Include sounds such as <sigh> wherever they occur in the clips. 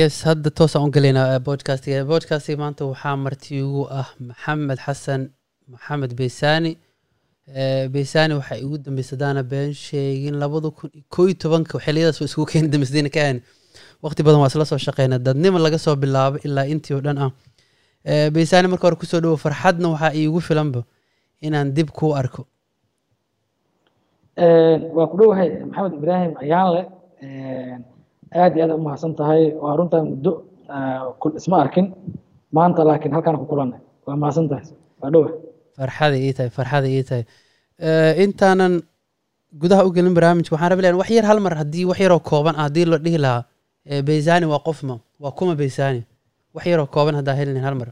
yes hadda toosaan u gelaynaa bodcastiga bodcastiga maanta waxaa marti ugu ah maxamed xasan maxamed beysani beysani waxaa igu dambeysay hadaana been sheegin labada kun koo iyo tobanka xiliyadaas waa isku keeni dambeysdayna ka ahan waqti badan waa isla soo shaqeyna dadnima laga soo bilaabo ilaa intii oo dhan ah. Beysani marka hore ku soo dhawo farxadna waxaa iigu filanba inaan dib kuu arko. Waa ku dhowahay maxamed ibraahim ayaanle aad iyo aad u mahadsan tahay. Waa runtaan muddo isma arkin. Maanta laakiin halkaan ku kulanay waa mahadsan tahay. Waa dhowa farxada ii tahay farxada ii tahay. Intaanan gudaha u gelin barnaamijka waxaan rabi lahaa wax yar hal mar haddii wax yaroo kooban ah haddii la dhihi lahaa. Beysani waa qofma waa kuma beysani wax yaroo kooban haddaa helin hal mar.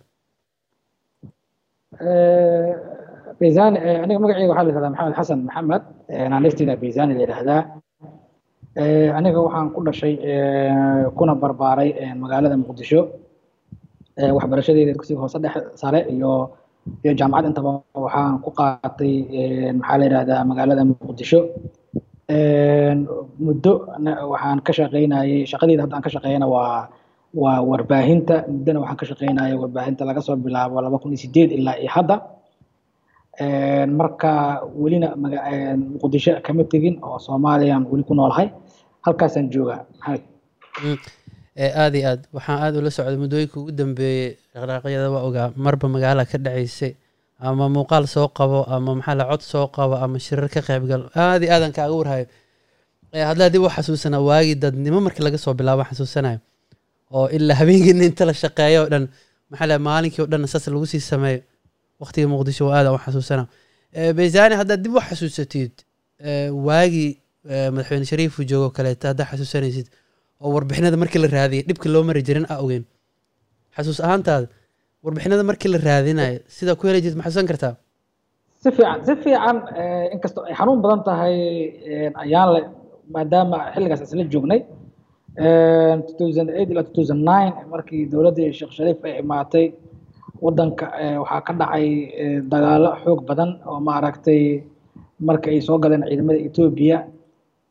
Beysani aniga magacayga waxaa la yihahdaa maxamed xasan maxamed. Naaniftiina beysani la yidhaahdaa aniga waxaan ku dhashay kuna barbaaray magaalada muqdisho. Waxbarashadeeda dugsiga hoose dhexe sare iyo iyo jaamacad intaba waxaan ku qaatay maxaa la yidhahdaa magaalada muqdisho. Muddo waxaan ka shaqeynayay shaqadeyda hadda aan ka shaqeeyana waa waa warbaahinta. Muddona waxaan ka shaqeynayay warbaahinta laga soo bilaabo laba kun iyo sideed ilaa iyo hadda. Marka welina muqdisho kama tegin oo soomaaliyaan weli ku noolahay halkaasaan joogaa maxamed aad iyo aad waxaan aad ula socday muddooyinka ugu dambeeyey dhaqdhaqaaqyada waa ogaa marba magaala ka dhacaysay ama muuqaal soo qabo ama maxaa la cod soo qabo ama shirar ka qaybgal aad iyo aadan kaaga warhayo. Hadlaa dib u xasuusanaa waagii dadnimo markii laga soo bilaabo xasuusanayo oo ilaa habeenkiina inta la shaqeeyo o dhan maxaa la maalinkii o dhan saas lagu sii sameeyo. Waqtiga muqdisho waa aad u xasuusana. Beysani haddaad dib u xasuusatid waagii madaxweyne shariifu joogo kaleeto haddaa xasuusanaysid oo warbixinada markii la raadiyay dhibka loo mari jirin a ogeyn. Xasuus ahaantaada warbixinada markii la raadinayo sidaa ku heli jirta ma xasuusan kartaa? Si fiican si fiican inkastoo ay xanuun badan tahay ayaan le maadaama xilligaas isla joognay ilaa markii dowladdii sheekh shariif ay imaatay waddanka waxaa ka dhacay dagaalo xoog badan oo maaragtay marka ay soo galeen ciidamada etoobiya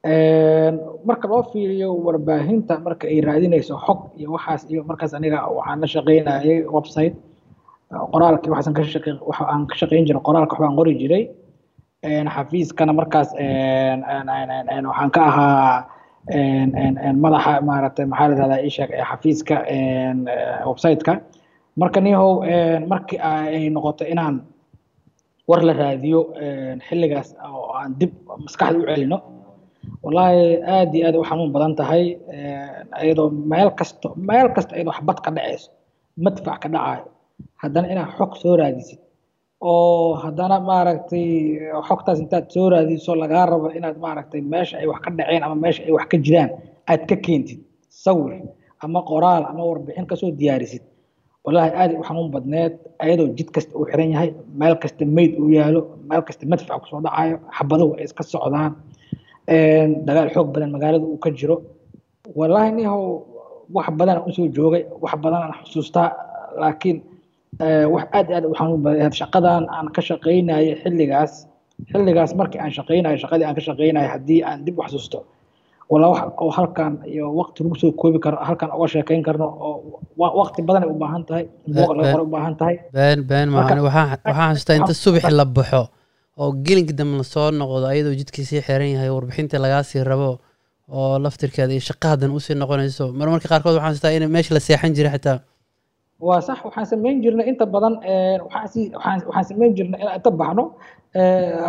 marka loo fiiriyo warbaahinta marka ay raadinayso xog iyo waxaas iyo markaas aniga waxaan la shaqeynayay website qoraalkii waxaasan ka shaqey waxa aan ka shaqeyn jiray qoraalka waxbaan qori jiray. Xafiiskana markaas waxaan ka ahaa madaxa maaragtay maxaa la yidhahdaa ii sheeg xafiiska website-ka. Marka nihow markii ay noqoto inaan war la raadiyo xilligaas oo aan dib maskaxda u celino wallaahi aad iyo aad u xanuun badan tahay iyadoo meel kasto meel kasta iyadoo xabad ka dhacayso madfac ka dhacayo haddana inaad xog soo raadisid oo haddana maaragtay xogtaas intaad soo raadiso lagaa rabo inaad maaragtay meesha ay wax ka dhaceen ama meesha ay wax ka jiraan aad ka keentid sawir ama qoraal ama warbixin ka soo diyaarisid. Wallaahi aad u xanuun badneed ayadoo jid kasta uu xiran yahay meel kasta meyd uu yaalo meel kasta madfac ku soo dhacayo xabaduhu ay iska socdaan dagaal xoog badan magaalada uu ka jiro. Wallaahi nihow wax badan u soo joogay wax badan aan xusuustaa laakiin wax aad aad u xanuun badan shaqadan aan ka shaqeynayo xilligaas xilligaas markii aan shaqeynayo shaqadii aan ka shaqeynayo haddii aan dib u xasuusto wax oo halkan iyo waqti lagu soo koobi karo halkan uga sheekeyn karno oo waqti badan ay u baahan tahay buuq laga qora u baahan tahay. Been been maahan waxaan xasuustaa inta subaxi la baxo oo gelinka dambe la soo noqdo ayadoo jidkiisii xiran yahay warbixinta lagaa sii rabo oo laftirkeeda iyo shaqa haddan u sii noqonayso. Marmarka qaarkood waxaan xasuustaa in meesha la seexan jiray xitaa. Waa sax waxaan samayn jirnay inta badan si waxaan samayn jirnay inaan inta baxno.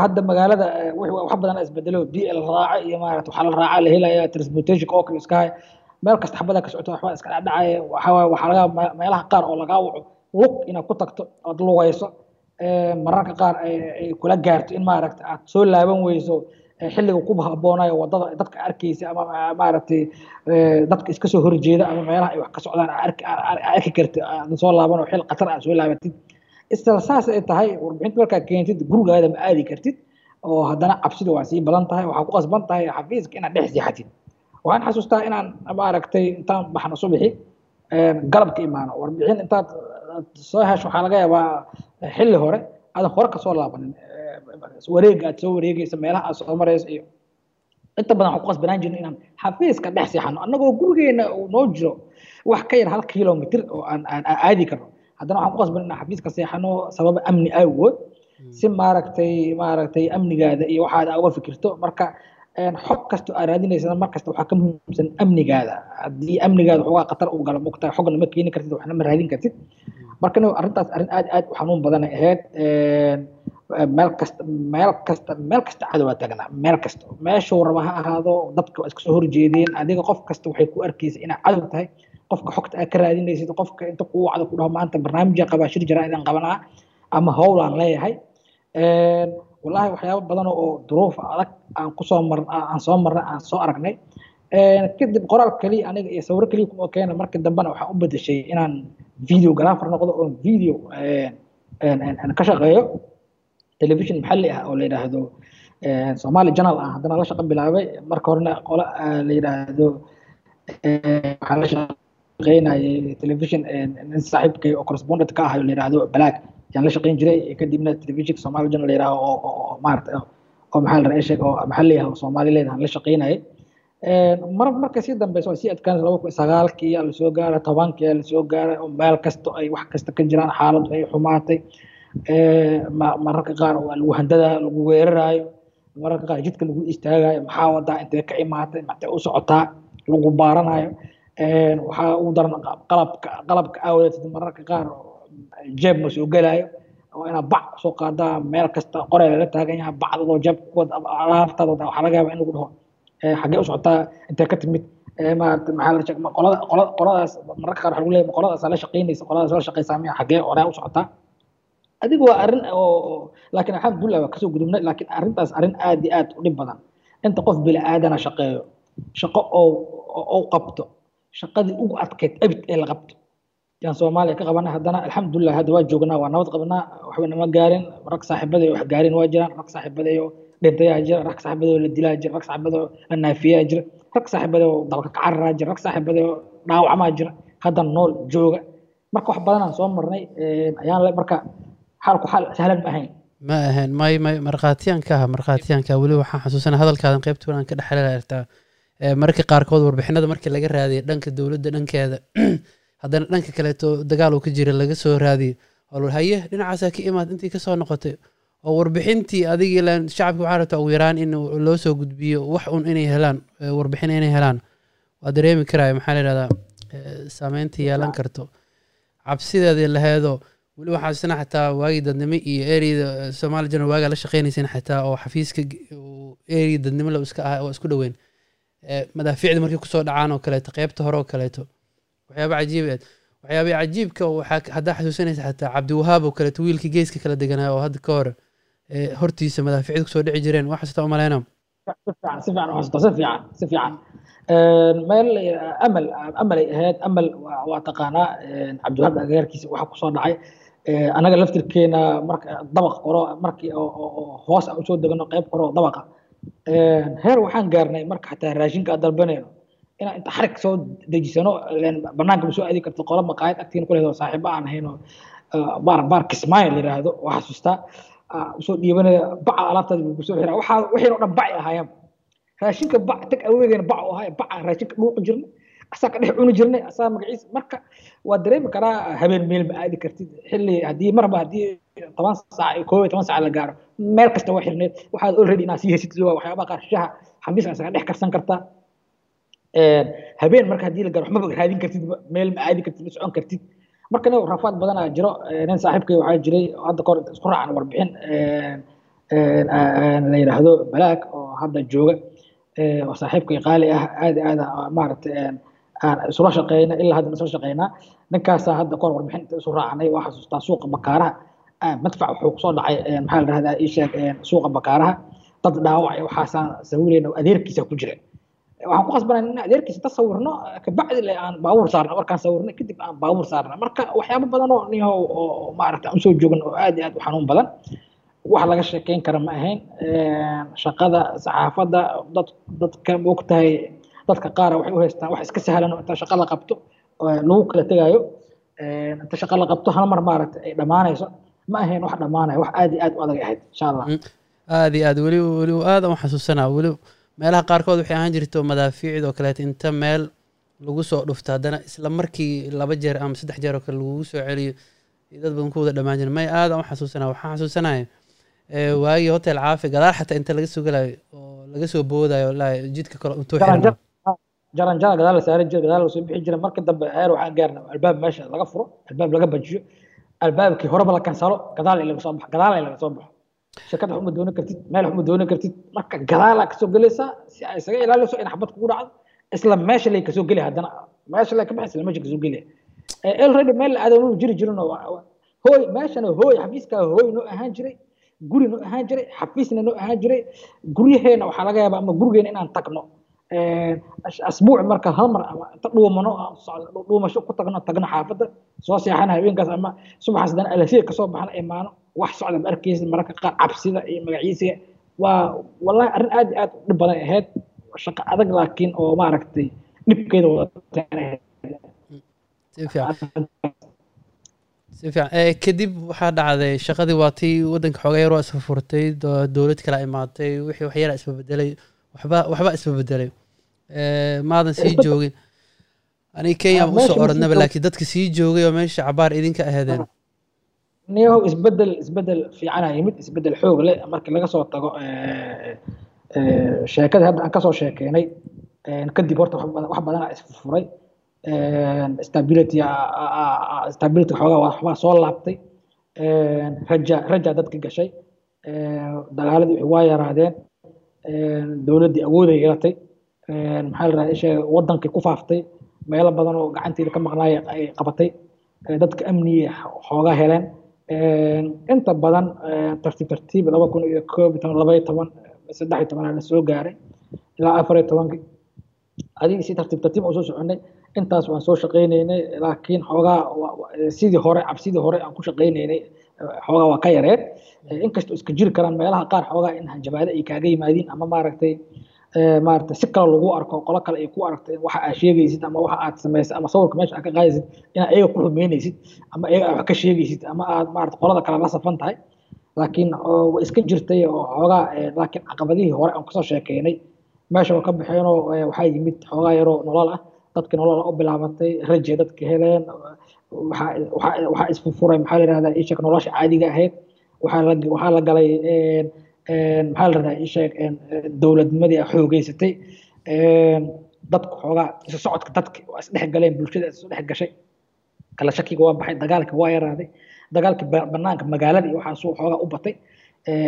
Hadda magaalada wax badan isbedelo d l raaca iyo maarata waxaa la raaca la helaya transportation oo kale iska hay meel kasta xabada ka socoto waxba iska dhacaya waxaa waaye waxaa laga meelaha qaar oo lagaa waco lug inaad ku tagto ood lugayso mararka qaar ay kula gaarto in maaragta aad soo laaban weyso xilliga ku habboonayo waddada dadka arkaysa ama maaragtay dadka iska horjeeda ama meelaha ay wax ka socdaan arki karti aadan soo laaban oo xil khatar aad soo laabatid isla saas ay tahay warbixinta markaa keentid gurigaada ma aadi kartid oo haddana cabsida waa sii badan tahay waxaa ku qasban tahay xafiiska inaad dhex seexatid waxaan xasuustaa inaan maaragtay intaan baxno subaxi galabka imaano. Warbixin intaad soo hesho waxaa laga yaabaa xilli hore aadan hore ka soo laabanin wareega aad soo wareegaysa meelaha aad soo marayso iyo inta badan waxaan ku qasbanaan jirnay inaan xafiiska dhex seexano annagoo gurigeena noo jiro wax ka yar hal kilomitr oo aan aadi karno. Haddana waxaan ku qasban inaan xafiiska seexano sababa amni awgood si maaragtay maaragtay amnigaada iyo waxaada uga fikirto. Marka xog kasta aad raadinaysana mar kasta waxaa ka muhiimsan amnigaada. Haddii amnigaada waxoogaa khatar uu galo mogtahay xogna ma keeni kartid waxna ma raadin kartid marka arrintaas arrin aad aad u xanuun badan ay ahayd meel kasta meel kasta meel kasta cadowaa taagnaa meel kasta. Meeshuu raba ha ahaado dadka waa iska soo horjeedeen adiga qof kasta waxay ku arkaysa inaa cadow tahay qofka xogta aad ka raadinaysid qofka inta kuu wacdo ku dhaho maanta barnaamijya qabaa shir jiraa idaan qabanaa ama howlaan leeyahay. Wallahi waxyaabo badan oo duruuf adag aan ku soo mar aan soo marnay aan soo aragnay kadib qoraal keliya aniga iyo sawiro keliya kuma keena markii dambena waxaan u bedeshay inaan videographer noqdo oo video ka shaqeeyo. Television maxalli ah oo la yidhaahdo somali journal ah. Haddana la shaqo bilaabay. Marka horena qola la yidhaahdo waxaan la shaqeynayay television nin saaxiibkay oo correspondent ka ahayo la yidhaahdo balaag yaan la shaqeyn jiray kadibna televisionka somali journal la yidhaahdo oo maarata oo maxaa la sheeg oo maxalli ah oo soomaali leedahan la shaqeynayay mar marka sii dambeysa sii adkaanaysa laba kun sagaalkii yaa la soo gaaray tobankii yaa la soo gaaray oo meel kasta ay wax kasta ka jiraan xaaladdu ay xumaatay mararka qaar waa lagu handadaa lagu weeraraayo mararka qaar jidka lagu istaagayo maxaa wadaa intee ka imaatay maxtee u socotaa lagu baaranayo waxaa ugu daran qalabka qalabka aawadeed mararka qaar jeeb ma soo waa inaad bac soo qaadaa meel kasta qorey lala taagan yahay bacdadoo jeeb alaabtaada waxaa laga yaabaa in lagu dhaho xaggee u socotaa intee ka timid maarata maxaa qolada qoladaas mararka qaar waxaa lagu leeyahay qoladaas la shaqeynaysa qoladaas la shaqeysaa miya xaggee oraa u socotaa adigu waa arrin oo laakiin alxamdulilah waa ka soo gudubnay laakiin arrintaas arrin aad iyo aad u dhib badan. Inta qof bini aadana shaqeeyo shaqo oo oo qabto shaqadii ugu adkayd abid ee la qabto. Yaan soomaaliya ka qabanay haddana alxamdulilah hadda waa joognaa waa nabad qabnaa waxba nama gaarin rag saaxiibadayo wax gaarin waa jiraan rag saaxiibadayo dhintayaa jira rag saaxiibadayo la ka soo marnay ayaan marka xaalku ka raadiyay <clears throat> dhanka kaleeto dagaal uu ka jira laga soo raadiyo oo haye dhinacaasaa ka imaad intii ka soo noqotay oo warbixintii adigii len shacabki waxaa rabta ugu yaraan in loo soo gudbiyo wax un inay helaan warbixin inay helaan. Waa dareemi karaya maxaa la yidhahdaa saameynta yeelan karto. Cabsideedii laheedoo weli waxaa isna xataa waagii dadnimo iyo ereyda somaali journal waagaa la shaqeynaysan xataa oo xafiiska erey dadnimo la iska ah oo isku dhoweyn madaafiicda markay ku soo dhacaan oo kaleeto qeybta hore oo kaleeto. Waxyaaba cajiib eed cajiibka waxaa haddaa xasuusanaysa xataa cabdiwahaab oo kaleeto wiilkii geeska kala deganaa oo hadda ka hore hortiisa madaafiicda ku soo dhici jireen. Wax xasuusta umaleyna si fiican xasuusta si fiican si fiican. Meel amal amalay ahayd. Amal waa taqaanaa. Cabdiwahaab agagaarkiisa waxa ku soo dhacay. Anaga laftirkeena marka dabaq koro markii hoos aan u soo degano qayb koro dabaqa. Heer waxaan gaarnay marka xataa raashinka aan dalbanayno. Inaan inta xarig soo dejisano banaanka ma soo aadi karto qola maqaayad agtiina ku leedo saaxiibo aan ahayno baar baar kismaayo la yidhaahdo waa xasuustaa u soo dhiibanaya baca alaabtaada buu ku soo xiraa waxaa dhan bacay ahaayeen raashinka bac tag aweedeena bac u ahaa baca raashinka dhuuqi jirnay. Asaa ka dhex cuni jirnay. Asaa magaciisa. Marka waa dareemi karaa habeen meel ma aadi kartid. Xilli haddii marba haddii toban saac koob toban saac la gaaro meel kasta waa xirneed waxaad already inaad sii haysatid waa waxyaabaha qaar. Shaha xamiiska isaga dhex karsan kartaa habeen marka haddii la gaaro waxmaba raadin kartid. Meel ma aadi kartid ma socon kartid marka nin rafaad badanaa jiro. Nin saaxiibkay waxaa jiray hadda kahor isku raacan warbixin la yidhaahdo balaag oo hadda jooga. Oo saaxiibkay qaali ah aad aad maaragtay aan isula shaqeyna ilaa hadda isla shaqeynaa. Ninkaasaa hadda kahor warbixin inta isu raacanay waa xasuustaa suuqa bakaaraha. Madfac wuxuu ku soo dhacay maxaa la dhahdaa ii sheeg suuqa bakaaraha. Dad dhaawacay waxaasaan sawirayna adeerkiisa ku jira waxaan ku qasbanay in adeerkiisa ta sawirno kabacdi le aan baabuur saarna markaan sawirnay kadib aan baabuur saarna marka waxyaabo badan oo niho oo maaragta aan u soo joogan oo aad iyo aad u xanuun badan wax laga sheekeyn kara ma ahayn shaqada saxaafadda dad dadka moogtahay dadka qaara waxay u haystaan wax iska sahlan oo inta shaqa la qabto lagu kala tegaayo inta shaqa la qabto hal mar maaragta ay dhammaanayso ma ahayn wax dhammaanaya wax aad iyo aad u adag ahayd insha allah aad iyo aad weli weli aad u xasuusanaa weli meelaha qaarkood waxay ahaan jirto madaafiicd oo kaleeto inta meel lagu soo dhufto. Haddana isla markii laba jeer ama saddex jeer oo kale lagugu soo celiyo iyo dad badan ku wada dhammaan jira may aada u xasuusanaya waxaan xasuusanaya ee, waagii hotel caafi gadaal xataa inta laga soo gelayo oo laga soo boodayo la jidka kale intuu xirmo jaran jaran gadaal la saaran jira gadaal la soo bixi jira marka dambe heer waxaan gaarna albaab meesha laga furo albaab laga bajiyo albaabkii horeba la kansalo gadaal in laga soo baxo gadaal in laga soo baxo shirkad wax uma doonan kartid meel uma doonan kartid marka gadaalaa ka soo gelaysaa si ay isaga ilaaliso in xabad kugu dhacdo isla meesha lay ka soo geli haddana meesha lay ka baxay isla meesha ka soo gelaya already meel la aadamo jiri jirin oo hooy meeshana hooy xafiiskaa hooy noo ahaan jiray guri noo ahaan jiray xafiisna noo ahaan jiray guryaheena waxaa laga yaabaa ama gurigeena inaan tagno as- asbuuc marka hal mar ama inta dhuumano dhuumasho ku tagno tagno xaafadda soo seexana habeenkaas ama subaxaas dana alasiya ka soo baxna imaano wax socda ma arkaysid mararka qaar cabsida iyo magaciisiga. Waa wallahi arrin aad iyo aad u dhib badan ahayd. Shaqo adag laakiin oo maaragtay dhibkeeda si fiican. Ee kadib waxaa dhacday shaqadii waa tii waddanka xooga yar waa isfa furtay do- dowlad kala imaatay wixii wax yaraa isba bedelay waxba waxba isba bedelay Ee, maadan sii joogin. Aniga kenya Ah, u soo joog- laakiin dadka sii joogay oo meesha cabaar idinka aheedeen niyahow isbeddel isbeddel fiicana yimid isbeddel xoog leh. Markii laga soo tago eh, eh, sheekadii hadda aan ka soo sheekeynay eh, kadib horta wax badan- aa- aa- aa- stability xoogaa waxbaa soo laabtay. Raja raja dadka gashay. Dagaaladii wixii waa yaraadeen. Dowladdii awooday yeelatay. Maxaa la isha wadankii ku faaftay. Meelo badan oo gacanteeda ka maqnaay ay qabatay. Dadka amniga xoogaa heleen inta badan tartiib tartiib laba kun iyo koob iyo toban laba iyo toban saddex iyo tobanaa la soo gaaray ilaa afar iyo tobankii adiga si tartiib tartiib aan soo soconay intaas waan soo shaqaynaynay laakiin xoogaa sidii hore cabsidii hore aan ku shaqaynaynay xoogaa waa ka yareed. Inkastoo iska jiri karaan meelaha qaar xoogaa in hanjabaado ay kaaga yimaadiin ama maaragtay maaragtay si kale lagu arko qolo kale ay ku aragto waxa aad sheegaysid ama waxa aad samaysay ama sawirka meesha aad ka qaadaysid inaad ayaga ku xumeynaysid ama ayaga aad wax ka sheegaysid ama aad maaragtay qolada kale la safan tahay. Laakiin way iska jirtay oo xoogaa laakiin caqabadihii hore aan ka soo sheekeynay meesha waa ka baxeenoo waxaa yimid xoogaa yaroo nolol ah. Dadki nolol u bilaabatay rajay dadka heleen waxaa isfufuray maxaa la yidhahdaa ishak nolosha caadiga ahayd. Waxaa la galay maxaa la yidhahdaa ishak dowladnimadii aa xoogeysatay een, dadku xoogaa isu socodka dadki waa isdhex galeen bulshada isu dhex gashay. Kala shakiga waa baxay dagaalka waa yaraaday. Dagaalka ba- banaanka magaalada iyo waxaasuu xoogaa u batay.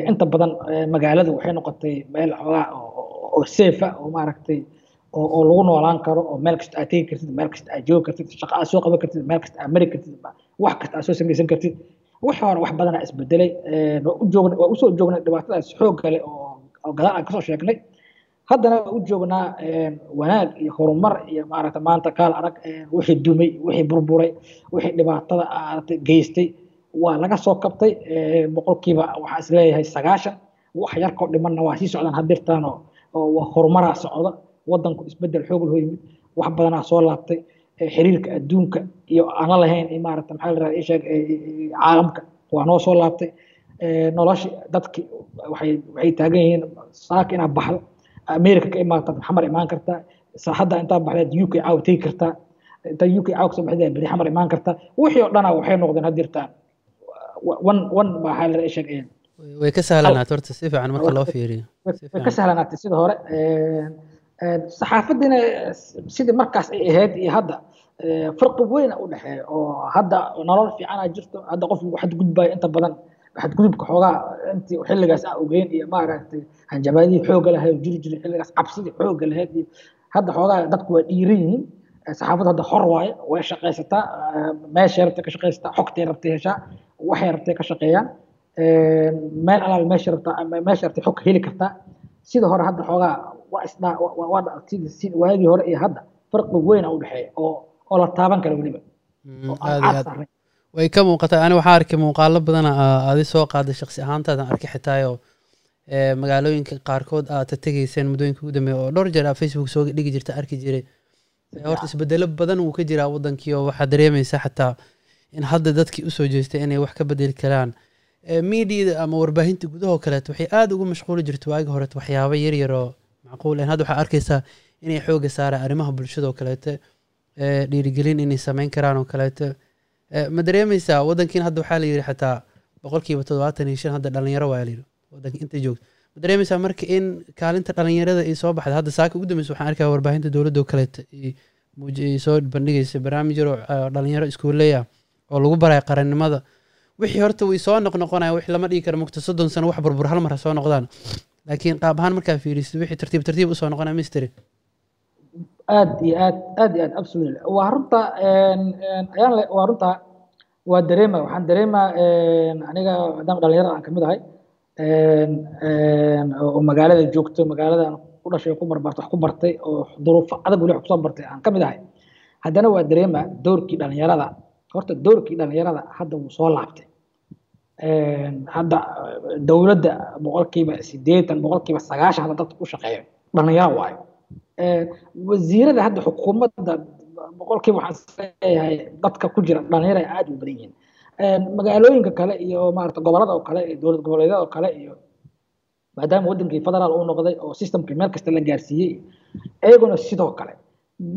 Inta badan magaaladu waxay noqotay meel xoogaa oo- safe ah oo maaragtay oo lagu noolaan karo oo meel kasta aad tegi kartid meel kasta aad joogi kartid shaqo aad soo qaban kartid meel kasta aad mari kartid wax kasta aad soo samaysan kartid wixii hore wax badanaa isbedelay. Eh, waa u joognay waa u soo joognay dhibaatadaas xoog kale oo gadaal aan ka soo sheegnay. Haddana waa u joognaa eh, wanaag iyo horumar iyo maaragta maanta kaal arag eh, wixii dumay wixii burburay wixii dhibaatada aad geystay waa laga soo kabtay. Boqolkiiba waxaa is leeyahay sagaashan. Wax yarkoo dhimanna waa sii socdaan hadirtaan oo horumaraa socda wadanku isbeddel xoog loo yimid wax badanaa soo laabtay xiriirka adduunka iyo aan la lahayn iyo maaragta maxaa la ii sheeg caalamka waa noo soo laabtay. Nolosha dadki waxay waxay taagan yihiin saaka inaad baxdo. America ka imaataad xamar imaan kartaa saaxadda intaa baxdeed uk caaw tegi kartaa intaa uk caaw ka soo baxdeed beri xamar imaan kartaa wixii oo dhana waxay noqdeen hadirtaan one one maxaa la sheeg Way- ka sahlanaat horta si fiican marka loo fiiriyo. Way ka sahlanaatay sida hore. Saxaafadiina sidii markaas ay ahayd iyo hadda farqi weyn u dhexeeya oo hadda nolol fiicana jirto hadda qof lagu xadgudbayo inta badan xadgudubka xoogaa intii xilligaas aan ogeyn iyo maaragtay hanjabaadihii xoogga lahayd jiri jiray xilligaas cabsidii xoogga lahayd iyo hadda xoogaa dadku waa dhiiran yihiin Eh, saxaafaddu hadda xor waaye way shaqaysataa eh, meeshay rabtay ka shaqaysataa xogtay rabtay heshaa waxay rabtay ka shaqeeyaan Eh, meel alaal meesha rabtaa meesha rabtay xog heli kartaa sida hore hadda xoogaa waa isdhaa waa waagii hore iyo hadda farqi weyn u dhexeeya oo oo la taaban kara weliba. Mm, way ka muuqataa. Ani waxaa arkay muuqaalo badana adi soo qaaday shaksi ahaantaadan arkay xitaayoo ee, magaalooyinka qaarkood aad ta tegeyseen muddooyinka ugu dambeeya oo dhowr jeer aa facebook soo dhigi jirta arki jiray. Ee, horta isbedelo badan wuu ka jiraa wadankii oo waxaa dareemaysa xataa in hadda dadkii u soo jeestay inay wax ka bedeli karaan. Ee, miidiyada ama warbaahinta gudahoo kaleeto waxay aada ugu mashquuli jirta waagi horeet waxyaabo yaryar oo macquul ahayn hadda waxaa arkaysaa inay xooga saaraan arrimaha bulshada oo kaleete ee, dhiirigelin inay sameyn karaan oo kaleete Ee, ma dareemeysaa wadankiin hadda waxaa la yidhi xataa boqolkiiba toddobaatan iyo shan hadda dhalinyaro waa la yidhi wadanka inta joogto. Ma dareemeysaa marka in kaalinta dhalinyarada ay soo baxda hadda saaka ugu dambeysa waxaan arkaya warbaahinta dowladda oo ay soo bandhigaysa barnaamij yar oo dhalinyaro oo lagu baraya qarannimada wixii horta way soo noqnoqonaya wix lama dhigi karo mugta soddon sano wax burbur hal mar ha soo noqdaan. Laakiin qaab ahaan markaa fiirisid wixii tartiib tartiib u soo noqonaya misteri aad iyo aad aad iyo aad absolutely. Waa runta ayaan waa runta waa dareema. Waxaan dareemaa een, aniga maadaama dhalinyarada aan ka mid ahay oo magaalada joogto magaalada aan ku dhashay ku barbaartay wax ku bartay oo duruufo adag weli wax ku soo bartay aan ka mid ahay. Haddana waa dareema doorkii dhalinyarada. Horta doorkii dhalinyarada hadda wuu soo laabtay. Hadda dowladda boqolkiiba sideetan boqolkiiba sagaashan hadda dadka u shaqeeya dhalinyaro waayo wasiirada hadda xukuumadda boqolkiiba waxaan is leeyahay dadka ku jira dhalinyaro ay aad u badan yihiin. Magaalooyinka kale iyo maarata gobollada oo kale iyo dowlad goboleedyada oo kale iyo maadaama wadankii federaal uu noqday oo systemkii meel kasta la gaarsiiyey iyaguna sidoo kale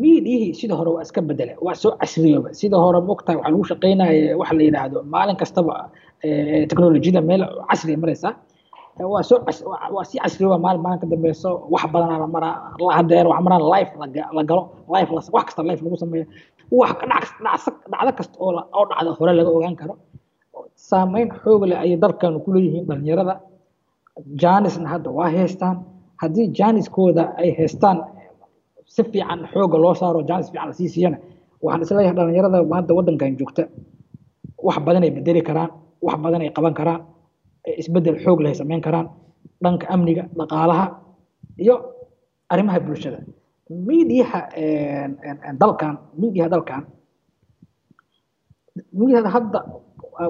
miidiyihii sida hore waa iska bedele waa soo casriyooba sida hore mogtahay waxaa lagu shaqeynaya waxa la yidhaahdo maalin kastaba teknolojiyada meel casriya maraysa Eh, waa soo waa sii maalin maalin ka dambeyso wax badanaa la maraa la hadeer wax la ga- la galo life la wax kasta life lagu sameeyo. Dhacdo kasta oo la- dhacda hore laga ogaan karo. Saameyn xoog leh ayay dalkan ku leeyihiin dhalinyarada. Janisna hadda waa haystaan. Haddii janiskooda ay haystaan si fiican xooga loo saaro janis fiican la sii siiyana waxaan is leeyahay dhalinyarada hadda wadankan joogta wax badan bedeli karaan wax badan qaban karaan isbeddel xoog leh ay samayn karaan dhanka amniga dhaqaalaha iyo arrimaha bulshada. Miidiyaha dalkan miidiyaha dalkan miidiyaha hadda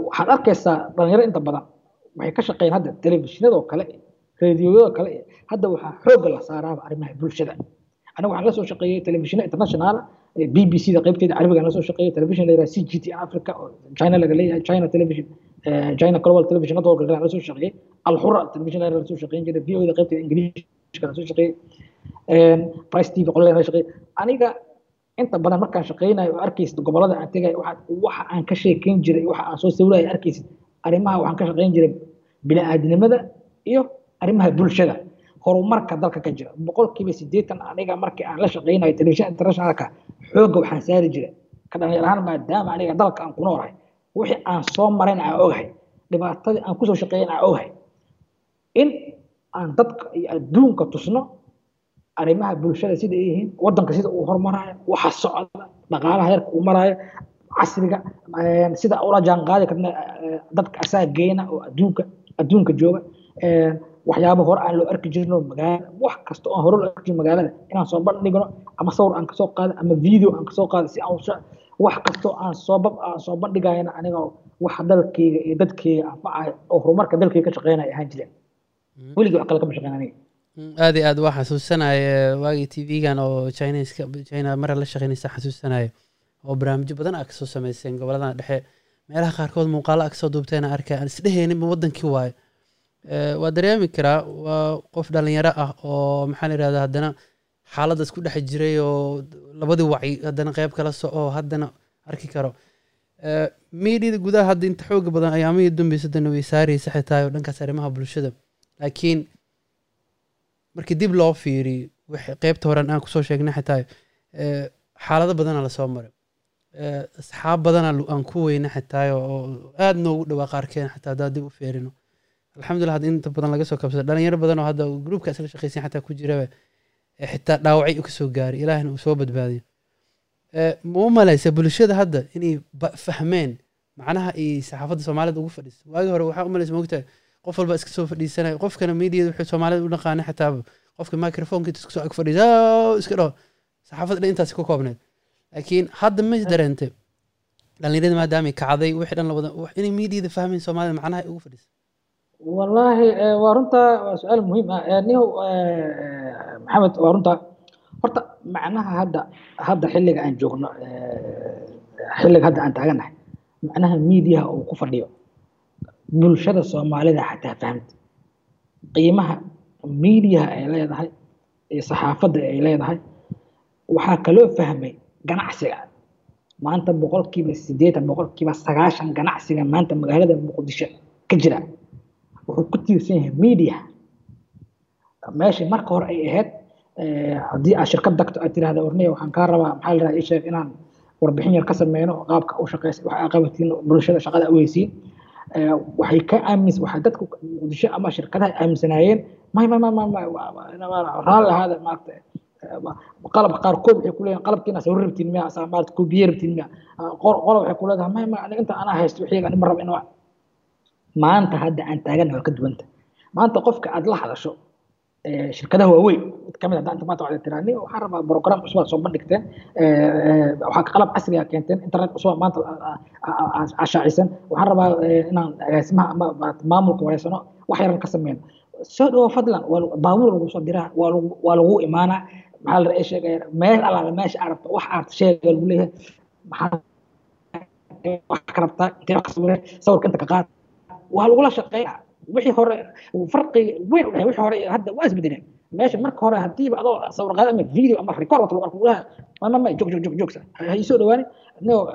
waxaad arkaysaa dhalinyaro inta badan waxay ka shaqeeyaan hadda telefishinada oo kale radioyada kale. Hadda waxaa xooga la saaraaba arrimaha bulshada. Aniga waxaan la soo shaqeeyey telefishino international b b c da qaybteeda carabigaan la soo shaqeeyey telefishin la c g t africa oo china laga leeyahay china television eh, china global television network la soo shaqeeyey alxura television la soo shaqeyn jiray v o da qaybteeda ingiliishka la soo shaqeeyey price tv qolada la shaqeeyey aniga inta badan markaan shaqeynayo arkaysid gobollada aan tegayo waxa aan ka sheekeyn jiray waxa aan soo sawirayo arkaysid arrimaha waxaan ka shaqeyn jiray bini'aadnimada iyo arrimaha bulshada. Horumarka dalka ka jira. Boqolkiiba sideetan aniga markii aan la shaqeynayo television internationalka xoogga waxaan saari jiray. Ka dhalinyar ahaan maadaama aniga dalka aan ku noolahay wixii aan soo marayn aan ogahay dhibaatadii aan ku soo shaqeeyan aan ogahay. In aan dadka iyo adduunka tusno arrimaha bulshada sida ay yihiin wadanka sida uu hormaraayo waxa socda dhaqaalaha heerka uu maraayo casriga een, sida ula jaan qaadi karna eh, dadka asaa geena oo adduunka adduunka jooga een, waxyaabo hore aan loo arki jirno magaalada wax kasta oo aan hore loo arki jirin magaalada inaan soo bandhigno ama sawir aan ka soo qaado ama video aan ka soo qaado si aan wax kastoo aan soo bab aan soo bandhigayana aniga wax dalkayga iyo dadkayga anfacayo oo horumarka dalkayga ka shaqeynaya ahaan jireen weligii wax kale kama shaqeyn aniga. Aad iyo aad waa xasuusanaya waagii t v-gan oo chineska china mara la shaqeynaysa xasuusanaya oo barnaamijyo badan aa ka soo sameyseen gobolladan dhexe. Meelaha qaarkood muuqaalo aa ka soo duubteen aan arkay aan isdheheyninba wadankii waayo. Eh, waa dareemi karaa waa qof dhalinyaro ah oo maxaa la yidhahda haddana xaaladdaas ku dhex jiray oo labadii wacyi haddana qeyb kala soco haddana arki karo. Miidiyada gudaha hadda inta xooga badan ayaamihii dambeysa dana way saaraysa xitaa oo dhankaas arrimaha bulshada. Laakiin markii dib loo fiiriyo wixii qeybta horen aan ku soo sheegnay xitaa eh, xaalado badana la soo maray asxaab badana aan ku weyna xitaa oo aad noogu dhawaa qaarkeen xitaa haddaa dib u feerino alxamdulilah hadda inta badan laga soo kabsada dhalinyaro badan oo hadda gruupka isla shaqeysan xataa ku jiraba eh, xitaa dhaawacay u ka soo gaaray ilaahina uu soo badbaadiyo. Eh, ma malaysa bulshada hadda inay fahmeen macnaha ay saxaafadda soomaalida ugu fadhiso waagi hore waxaa u malaysa moogtahay qof walba iska soo fadhiisanaya qofkana miidiyada wuxuu soomaalida u dhaqaanay xataa qofka iska soo ag fadhiisa iska dhaho saxaafadda dhan intaasi ku koobneed. Laakiin hadda ma is dareentay dhalinyarada maadaamay kacday wixii dhan la wada wax- inay miidiyada fahmeen soomaalida macnaha ugu fadhiso wallaahi eh, waa runtaa waa su'aal muhiim ah. Eh, Nihow eh, maxamed waa runtaa horta macnaha hadda hadda xilliga aan joogno xilliga hadda aan taaganahay macnaha miidiyaha uu ku fadhiyo bulshada soomaalida xataa fahmt qiimaha miidiyaha ay leedahay iyo saxaafadda ay leedahay waxaa kaloo fahmay ganacsiga. Maanta boqolkiiba siddeetan boqolkiiba sagaashan ganacsiga maanta magaalada muqdisho ka jira wuxuu ku tiirsan yahay media. Meeshii marka hore ay ahayd haddii aad shirkad dagto aad tirahda warniya waxaan kaa rabaa maxaa la ii sheeg inaan warbixin yar ka sameyno qaabka u shaqeysa wax aa qabatiin bulshada shaqada u heysiin waxay ka aamis waxay dadku muqdisho ama shirkadaha aaminsanaayeen may may may may raalli ahaada maaragta qalabka qaarkood waxay ku leeyihiin qalabkiina sawir rabtiin miya asaa maarata kubiye rabtiin miya qola waxay ku leedahay may may aniga inta anaa haysto wixii ani ma raba inaa maanta hadda aan taagana waa ka duwanta maanta qofka aad la hadasho shirkadaha waaweyn mid ka mid hadda inta maanta waxaad tiraa nin waxaan rabaa program cusub soo bandhigteen waxaa qalab casri ah keenteen internet cusub maanta ashaacisan waxaan rabaa inaan agaasimaha ama maamulka wareysano wax yaran ka sameyno soo dhawo fadlan baabuur lagu soo diraa waa lagu imaanaa. Maxaa la raa sheegaya meel alaala meesha aad rabto wax aad sheega lagu leeyahay. Maxaa wax ka rabtaa intee wax sawirka inta ka qaad waa lagula shaqeeyaa wixii hore farqiga weyn u dhahay wixii hore hadda waa isbedeleen meesha marka hore hadiiba adoo sawir qaada ama video ama record lagu arko laha ma ma jog jog jog joogsa ha isoo dhawaani.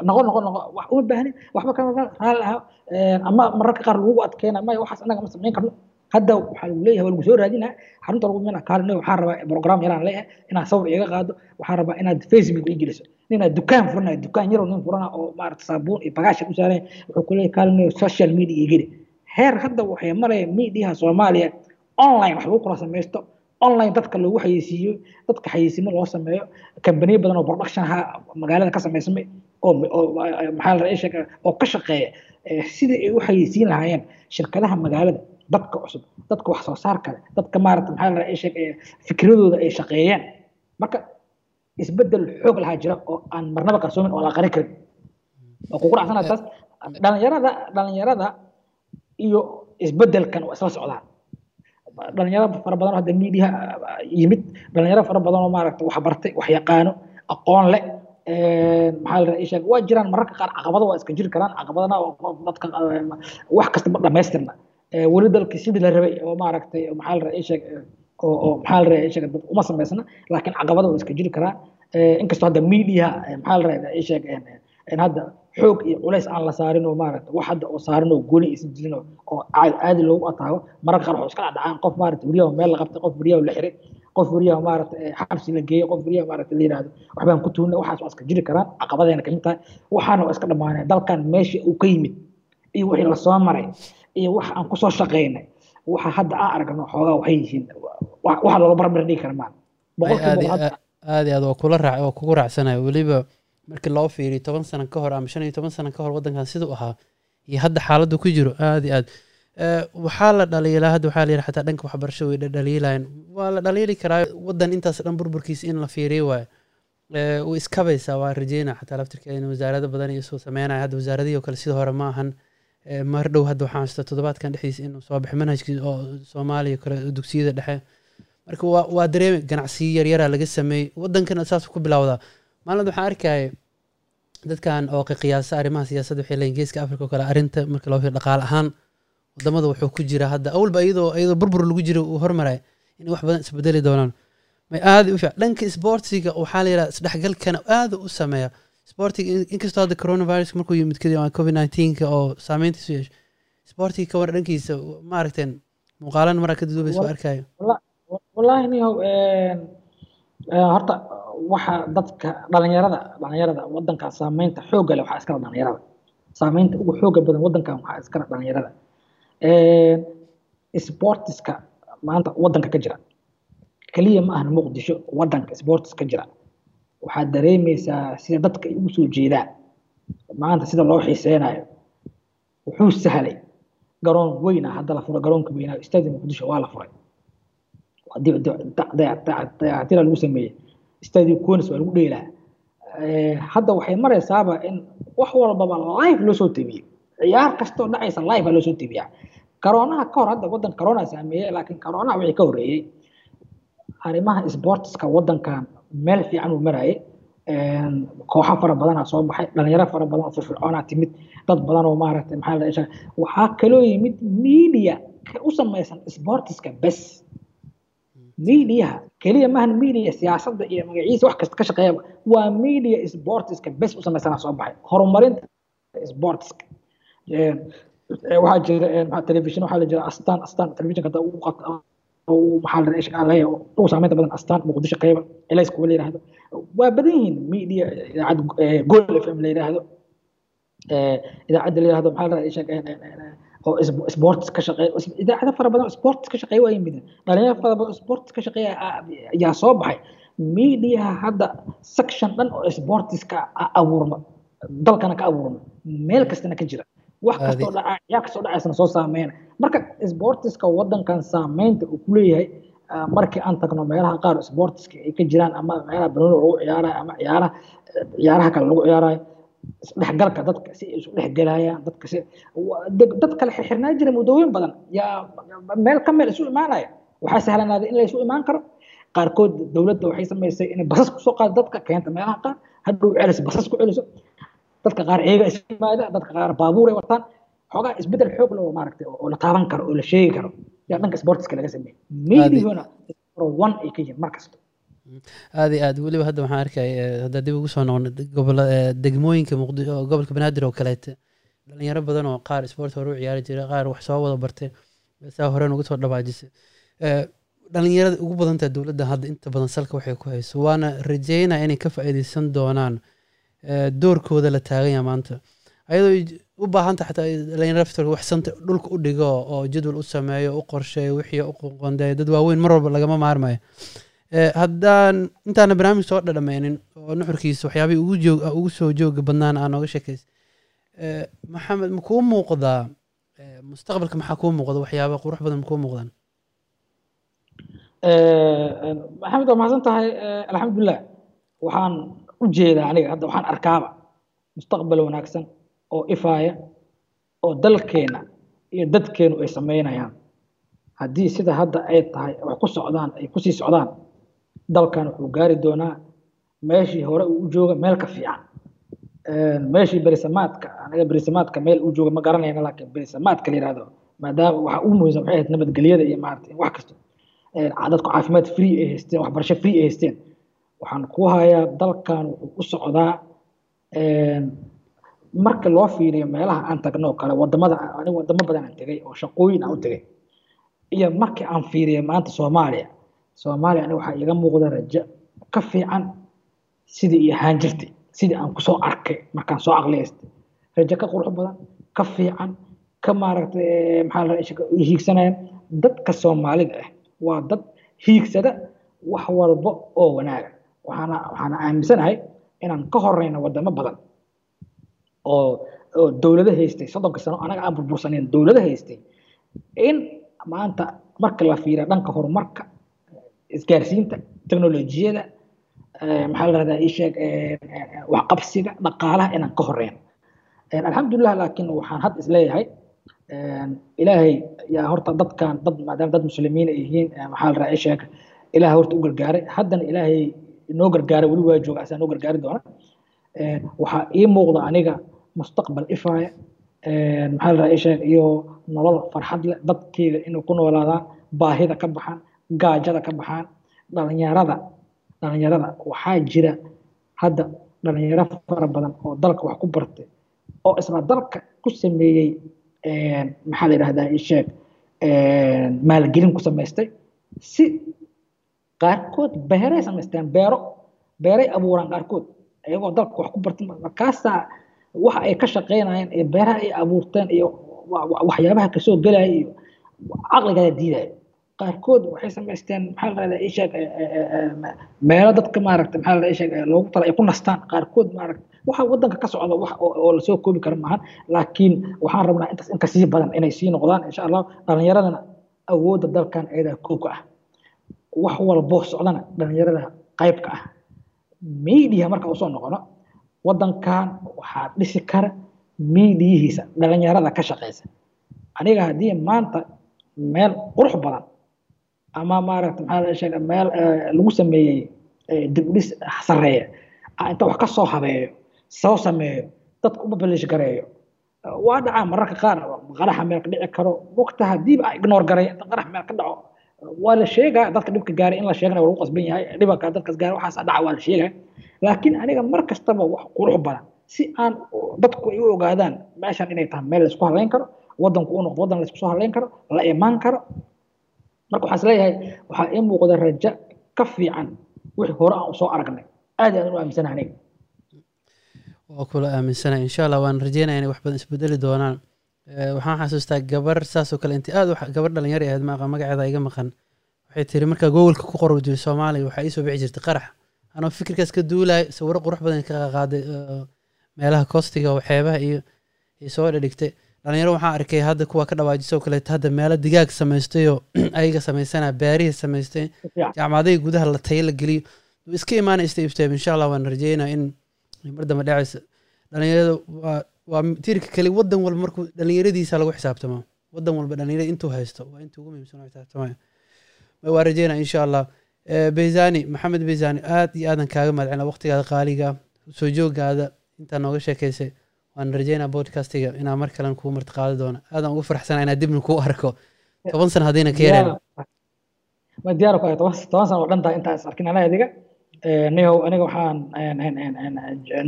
Noqo noqo noqo wax uma baahnin. Waxba kama raali aha ama mararka qaar lagu adkeena. Maya waxaas anaga ma samayn karno. Hadda waxaa lagu leeyahay waa lagu soo raadinaa xarunta lagu mina kaalin waxaa rabaa program yaraan leeyahay. Inaad sawir iga qaado. Waxaa rabaa inaad facebook ii geliso. Ninaad dukaan furanayo. Dukaan yarow nin furana oo maarata saabuun iyo bagaasha u saaraya wuxuu ku leeyahay kaalin social media ii heer hadda waxay maraya mediaha soomaaliya. Online wax lagu kula samaysto online dadka loogu xayeysiiyo dadka xayeysiimo loo sameeyo. Kambaniyo badan oo productionha magaalada ka oo maxaa la sheega oo ka shaqeeya sidii ay u xayeysiin lahaayeen shirkadaha magaalada dadka cusub dadka wax soo saar kale dadka maarata maxaa la sheeg fikradooda ay shaqeeyeen. Marka isbeddel xoog lahaa jira oo aan marnaba qarsoomin oo la qarin karin. Waa kugu dhacsanaa taas dhalinyarada dhalinyarada iyo isbedelkan waa isla socdaan. Dhalinyaro fara badan hadda media yimid dhalinyaro fara badan oo maaragta wax bartay wax yaqaano aqoon leh maxaa la sheeg waa jiraan mararka qaar caqabado waa iska jiri karaan caqabadana dadka wax kasta ma dhamaystirna. Weli dalkii sidii la rabay oo maaragtay maxaa la sheeg oo maxaa la sheeg dad uma samaysna laakiin caqabado waa iska jiri karaan. Inkastoo hadda media maxaa la sheeg hadda xoog iyo culays aan la saarin oo maaragta wax hadda oo saarin oo gooni aysan jirin oo caadi loogu ataago mararka qaar waxuu iska dhacdhacaan qof maaragta weriyaha meel la qabtay qof weriyaha la xiray qof weriyaha maaragta xabsi la geeyey qof weriyaha maaragta la yidhaahdo waxbaan ku tuunay waxaas waa iska jiri karaan caqabadeena ka mid tahay waxaana waa iska dhammaanaya dalkan meesha uu ka yimid iyo wixii la soo maray iyo wax aan ku soo shaqaynay waxa hadda aan aragno xoogaa waxay yihiin waxa loola barbar dhigi kara maan aad iyo aad waa kula raac waa kugu raacsanayo weliba markii loo fiiriyo toban sano ka hor ama shan iyo toban sano ka hor waddankan siduu ahaa iyo hadda xaaladdu ku jiro aad iyo aad. Waxaa la dhaliilaa hadda waxaa la yidhi xataa dhanka waxbarasho way dhaliilayan waa la dhaliili karaa waddan intaas dhan burburkiisa in la fiiriyo waayo. Way iskabaysaa waa rajeyna xataa laftirkeeda wasaarado badan iyo soo sameynaya hadda wasaaradihii kale sida hore ma ahan. Mar dhow hadda waxaan haysta toddobaadkan dhexdiisa inuu soo baxay manhajkii oo soomaaliya kale dugsiyada dhexe. Marka waa waa dareemi ganacsiyo yaryaraa laga sameeyey. Waddankana saas ku bilowdaa maalin waxaan arkaya dadkan oo qiyaasa arrimaha siyaasadda waxay leeyihiin geeska africa oo kale. Arrinta marka loo fiiro dhaqaale ahaan waddamada wuxuu ku jira hadda awalba iyadoo iyadoo burbur lagu jiro uu hormaraya inay wax badan isbedeli doonaan. May aada u fiican. Dhanka sportiga waxaa la yidhaha isdhexgalkana aada u sameeya. Sportiga inkastoo hadda coronavirus markuu yimid kadib covid nineteenka oo saameyntiisu yeesho sportiga ka war dhankiisa ma aragteen muuqaalana maraa ka dudubaysa waa arkayo wallaahi niyow horta waxa dadka dhalinyarada dhalinyarada wadanka saameynta xoogga leh waxaa iskala dhalinyarada. Saameynta ugu xooga badan wadankan waxaa iskala dhalinyarada. Sportiska maanta wadanka ka jira. Keliya ma ahan muqdisho wadanka sportis ka jira. Waxaad dareemaysaa sida dadka ay ugu soo jeedaan. Maanta sida loo xiiseynayo wuxuu sahlay garoon weyna hadda la furay garoonka weynaa stadium muqdisho waa la furay. Dayactira lagu sameeyey stadium conis waa lagu dheelaa hadda waxay maraysaaba in wax walbaba live loo soo tebiyey ciyaar kastoo dhacaysa live baa loo soo tebiyaa karoonaha ka hor hadda wadan corona saameeyey laakiin coroonaha wixii ka horreeyey arrimaha sportiska wadankan meel fiican uu marayay kooxo fara badanaa soo baxay dhalinyaro fara badan oo firfircoonaa timid dad badan oo maaragtay maxaa la waxaa kaloo yimid media u samaysan sportiska bes miidiyaha keliya maahan miidiya siyaasadda iyo magaciisa wax kasta ka shaqeeya waa miidiya sportiska bes u samaysanaa soo baxay. Horumarinta sportiska waxaa jira telefishin waxaa la jira astaan astaan telefishinka hadda ugu qabta maxaa badan astaan muqdisho qeyba elays kuwa la yidhaahdo waa badan yihiin media idaacad gool f m la yidhaahdo idaacadda la yidhaahdo maxaa la yidhahda oo sports ka shaqeeya idaacado fara badan sports ka shaqeeya waa yimid. Dhalinyaro fara badan sports ka shaqeeya ayaa soo baxay. Mediaha hadda section dhan oo sportiska abuurma dalkana ka abuurma meel kastana ka jira. Wax kastoo dhaca yaa kastoo dhacaysana soo saameyna. Marka sportiska wadankan saameynta uu ku leeyahay markii aan tagno meelaha qaar sportiska ay ka jiraan ama meelaha banooni lagu ciyaarayo ama ciyaaraha ciyaaraha kale lagu ciyaarayo isdhexgalka dadka si ay isu dhexgelayaan dadka si dad kale xirxirnaa jira muddooyin badan. Yaa meel ka meel isu imaanaya. Waxaa sahlanaaday in la isu imaan karo. Qaarkood dowladda waxay samaysay inay basas ku soo qaado dadka keenta meelaha qaar. Hadhow celiso basas ku celiso. Dadka qaar eega isu yimaada dadka qaar baabuur ay wataan. Xoogaa isbeddel xoog leh oo maaragtay oo la taaban karo oo la sheegi karo. Yaa dhanka sportiska laga sameeyey mediahuna one ay ka yihiin mar kasta aad iyo aad weliba hadda waxaan arkay hadda dib ugu soo noqono gobola degmooyinka muqdisho gobolka banaadir oo kaleete dhalinyaro badan oo qaar sport hore u ciyaari jira qaar wax soo wada bartay saa hore uga soo dhawaajisay. Dhalinyarada ugu badantaa dowladda hadda inta badan salka waxay ku hayso waana rajeynaya inay ka faa'iideysan doonaan doorkooda la taaganya maanta. Ayadoo u baahanta xataa dhalinyaro laftarka wax santa dhulka u dhigo oo jadwal u sameeyo u qorsheeyo wixii u qonqondeeyo dad waaweyn mar walba lagama maarmayo haddaan intaana barnaamij soo dhadhameynin oo nuxurkiisa waxyaabihii ugu joog ugu soo jooga badnaan aa nooga sheekaysa maxamed ma kuu muuqdaa mustaqbalka maxaa kuu muuqda? Waxyaaba qurux badan ma kuu muuqdaan? Maxamed waa mahadsan tahay alxamdulilah waxaan u jeedaa aniga hadda waxaan arkaaba mustaqbal wanaagsan oo ifaaya oo dalkeena iyo dadkeenu ay sameynayaan. Haddii sida hadda ay tahay wax ku socdaan ay ku sii socdaan dalkan wuxuu gaari doonaa meeshii hore uu u jooga meel ka fiican. Meeshii berisamaadka anaga berisamaadka meel uu jooga ma garanayna laakiin berisamaadka la yihahdo maadaama waxa ugu muhiimsan waxay ahayd nabadgelyada iyo maarata wax kasta dadku caafimaad free ay haysteen waxbarasho free ay haysteen. Waxaan ku hayaa dalkan wuxuu u socdaa marka loo fiiriyo meelaha aan tagno kale waddamada aniga wadamo badan aan tegay oo shaqooyin aan u tegay. Iyo markii aan fiiriyo maanta soomaaliya soomaaliya aniga waxaa iiga muuqda rajo ka fiican sidii iyo ahaan jirtay sidii aan ku soo arkay markaan soo aqliyaystay rajo ka qurux badan ka fiican ka maaragtay maxaa la hiigsanayaan dadka soomaalida ah waa dad hiigsada wax walba oo wanaaga waxaana waxaana aaminsanahay inaan ka horeyno wadamo badan oo oo dowlado haystay. Soddonka sano anaga aan burbursaneyn dowlado haystay in maanta marka la fiiriya dhanka horumarka isgaarsiinta teknolojiyada maxaa la rahdaa isheeg waxqabsiga dhaqaalaha inaan ka horeyno alxamdulilah laakiin waxaan had is leeyahay ilaahay yaa horta dadkan dad maadaama dad muslimiin ay yihiin maxaa la rahaa isheeg ilaah horta u gargaaray. Haddana ilaahay noo gargaaray weli waa jooga asaa noo gargaari doona waxaa ii muuqda aniga mustaqbal ifaaya maxaa la rahaa isheeg iyo nolol farxad leh dadkeeda inay ku noolaadaan baahida ka baxaan gaajada ka baxaan dhalinyarada. Dhalinyarada waxaa jira hadda dhalinyaro fara badan oo dalka wax ku bartay oo isla dalka ku sameeyey maxaa la yidhahdaa isheeg maalgelin ku samaystay si qaarkood beeray samaysteen beero beeray abuuraan qaarkood. Iyagoo dalka wax ku bartay markaasaa waxa ay ka shaqeynayeen iyo beeraha ay abuurteen iyo waxyaabaha ka soo gelaya iyo caqligaada diidaya qaarkood waxay samaysteen maxaa la rahdaa isheeg meelo dadka maaragta maxaa la isheeg loogu tala ay ku nastaan qaarkood maaragta waxa wadanka ka socda wax oo la soo koobi kara maahan laakiin waxaan rabnaa intaas in ka sii badan inay sii noqdaan insha allah dhalinyaradana awoodda dalkan ayadaa koobka ah. Wax walbo socdana dhalinyarada qaybka ah. Media marka u soo noqono wadankan waxaa dhisi kara mediyihiisa dhalinyarada ka shaqeysa. Aniga haddii maanta meel qurux badan ama maaragta maxaa la sheega meel lagu sameeyey dibdhis sareeya inta wax ka soo habeeyo soo sameeyo dadka uma balish gareeyo. Waa dhacaa mararka qaar qaraxa meel ka dhici karo. Waqti hadiiba a ignore gareeyo inta qarax meel ka dhaco waa la sheegaa dadka dhibka gaaray in la sheegana waa lagu qasban yahay dhibaka dadkas gaaray waxaas dhaca waa la sheegaa. Laakiin aniga mar kastaba wax qurux badan si aan dadku ay u ogaadaan meeshan inay tahay meel la isku halayn karo wadanku u noqdo wadan la isku soo halayn karo la imaan karo marka waxaan is leeyahay waxaa ii muuqda rajo ka fiican wixii hore aan u soo aragnay. Aad aad u aaminsanahay waa kula aaminsanay insha allah waan rajeynaya inay wax badan isbedeli doonaan. Waxaan xasuustaa gabar saasoo kale intii aad gabar dhalinyar ahayd maaqa magaceeda iga maqan. Waxay tiri markaa googolka ku qoro jiray soomaaliya waxaa iisoo bixi jirtay qarax. Anoo fikirkaas ka duulay sawiro qurux badan ka qaaday meelaha oo xeebaha iyo soo dhadhigtay dhalinyaro waxaan arkay hadda kuwa ka dhawaajisoo kaleeto hadda meelo digaag samaystayoo ayaga samaysana baarihi samaystay <clears throat> jaamacadihii gudaha la tayo la geliyo. Iska imaanay step step insha allah waan rajeynaa in mar dambe dhacaysa dhalinyarada waa waa tiirka kale wadan walba markuu dhalinyaradiisa lagu xisaabtamo wadan walba dhalinyarada intuu haysto waa intuu ugu muhiimsan lagu xisaabtamaya waa rajeynaa insha allah beysani maxamed beysani aad iyo aadan kaaga mahadcelina waqtigaada qaaliga soo joogaada intaa nooga sheekaysay waan rajeynaa bodcastiga inaa mar kalen kuu martiqaadi doono. Aadaan ugu faraxsanaa inaa dibna kuu arko. Toban sana haddayna ka yareen ma diyaar ku ahay toban sana oo dhan tahay intaan is arkin anaa adiga. Eh, niyow aniga waxaan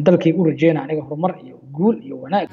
dalkayga u rajeynaa aniga horumar iyo guul iyo wanaag.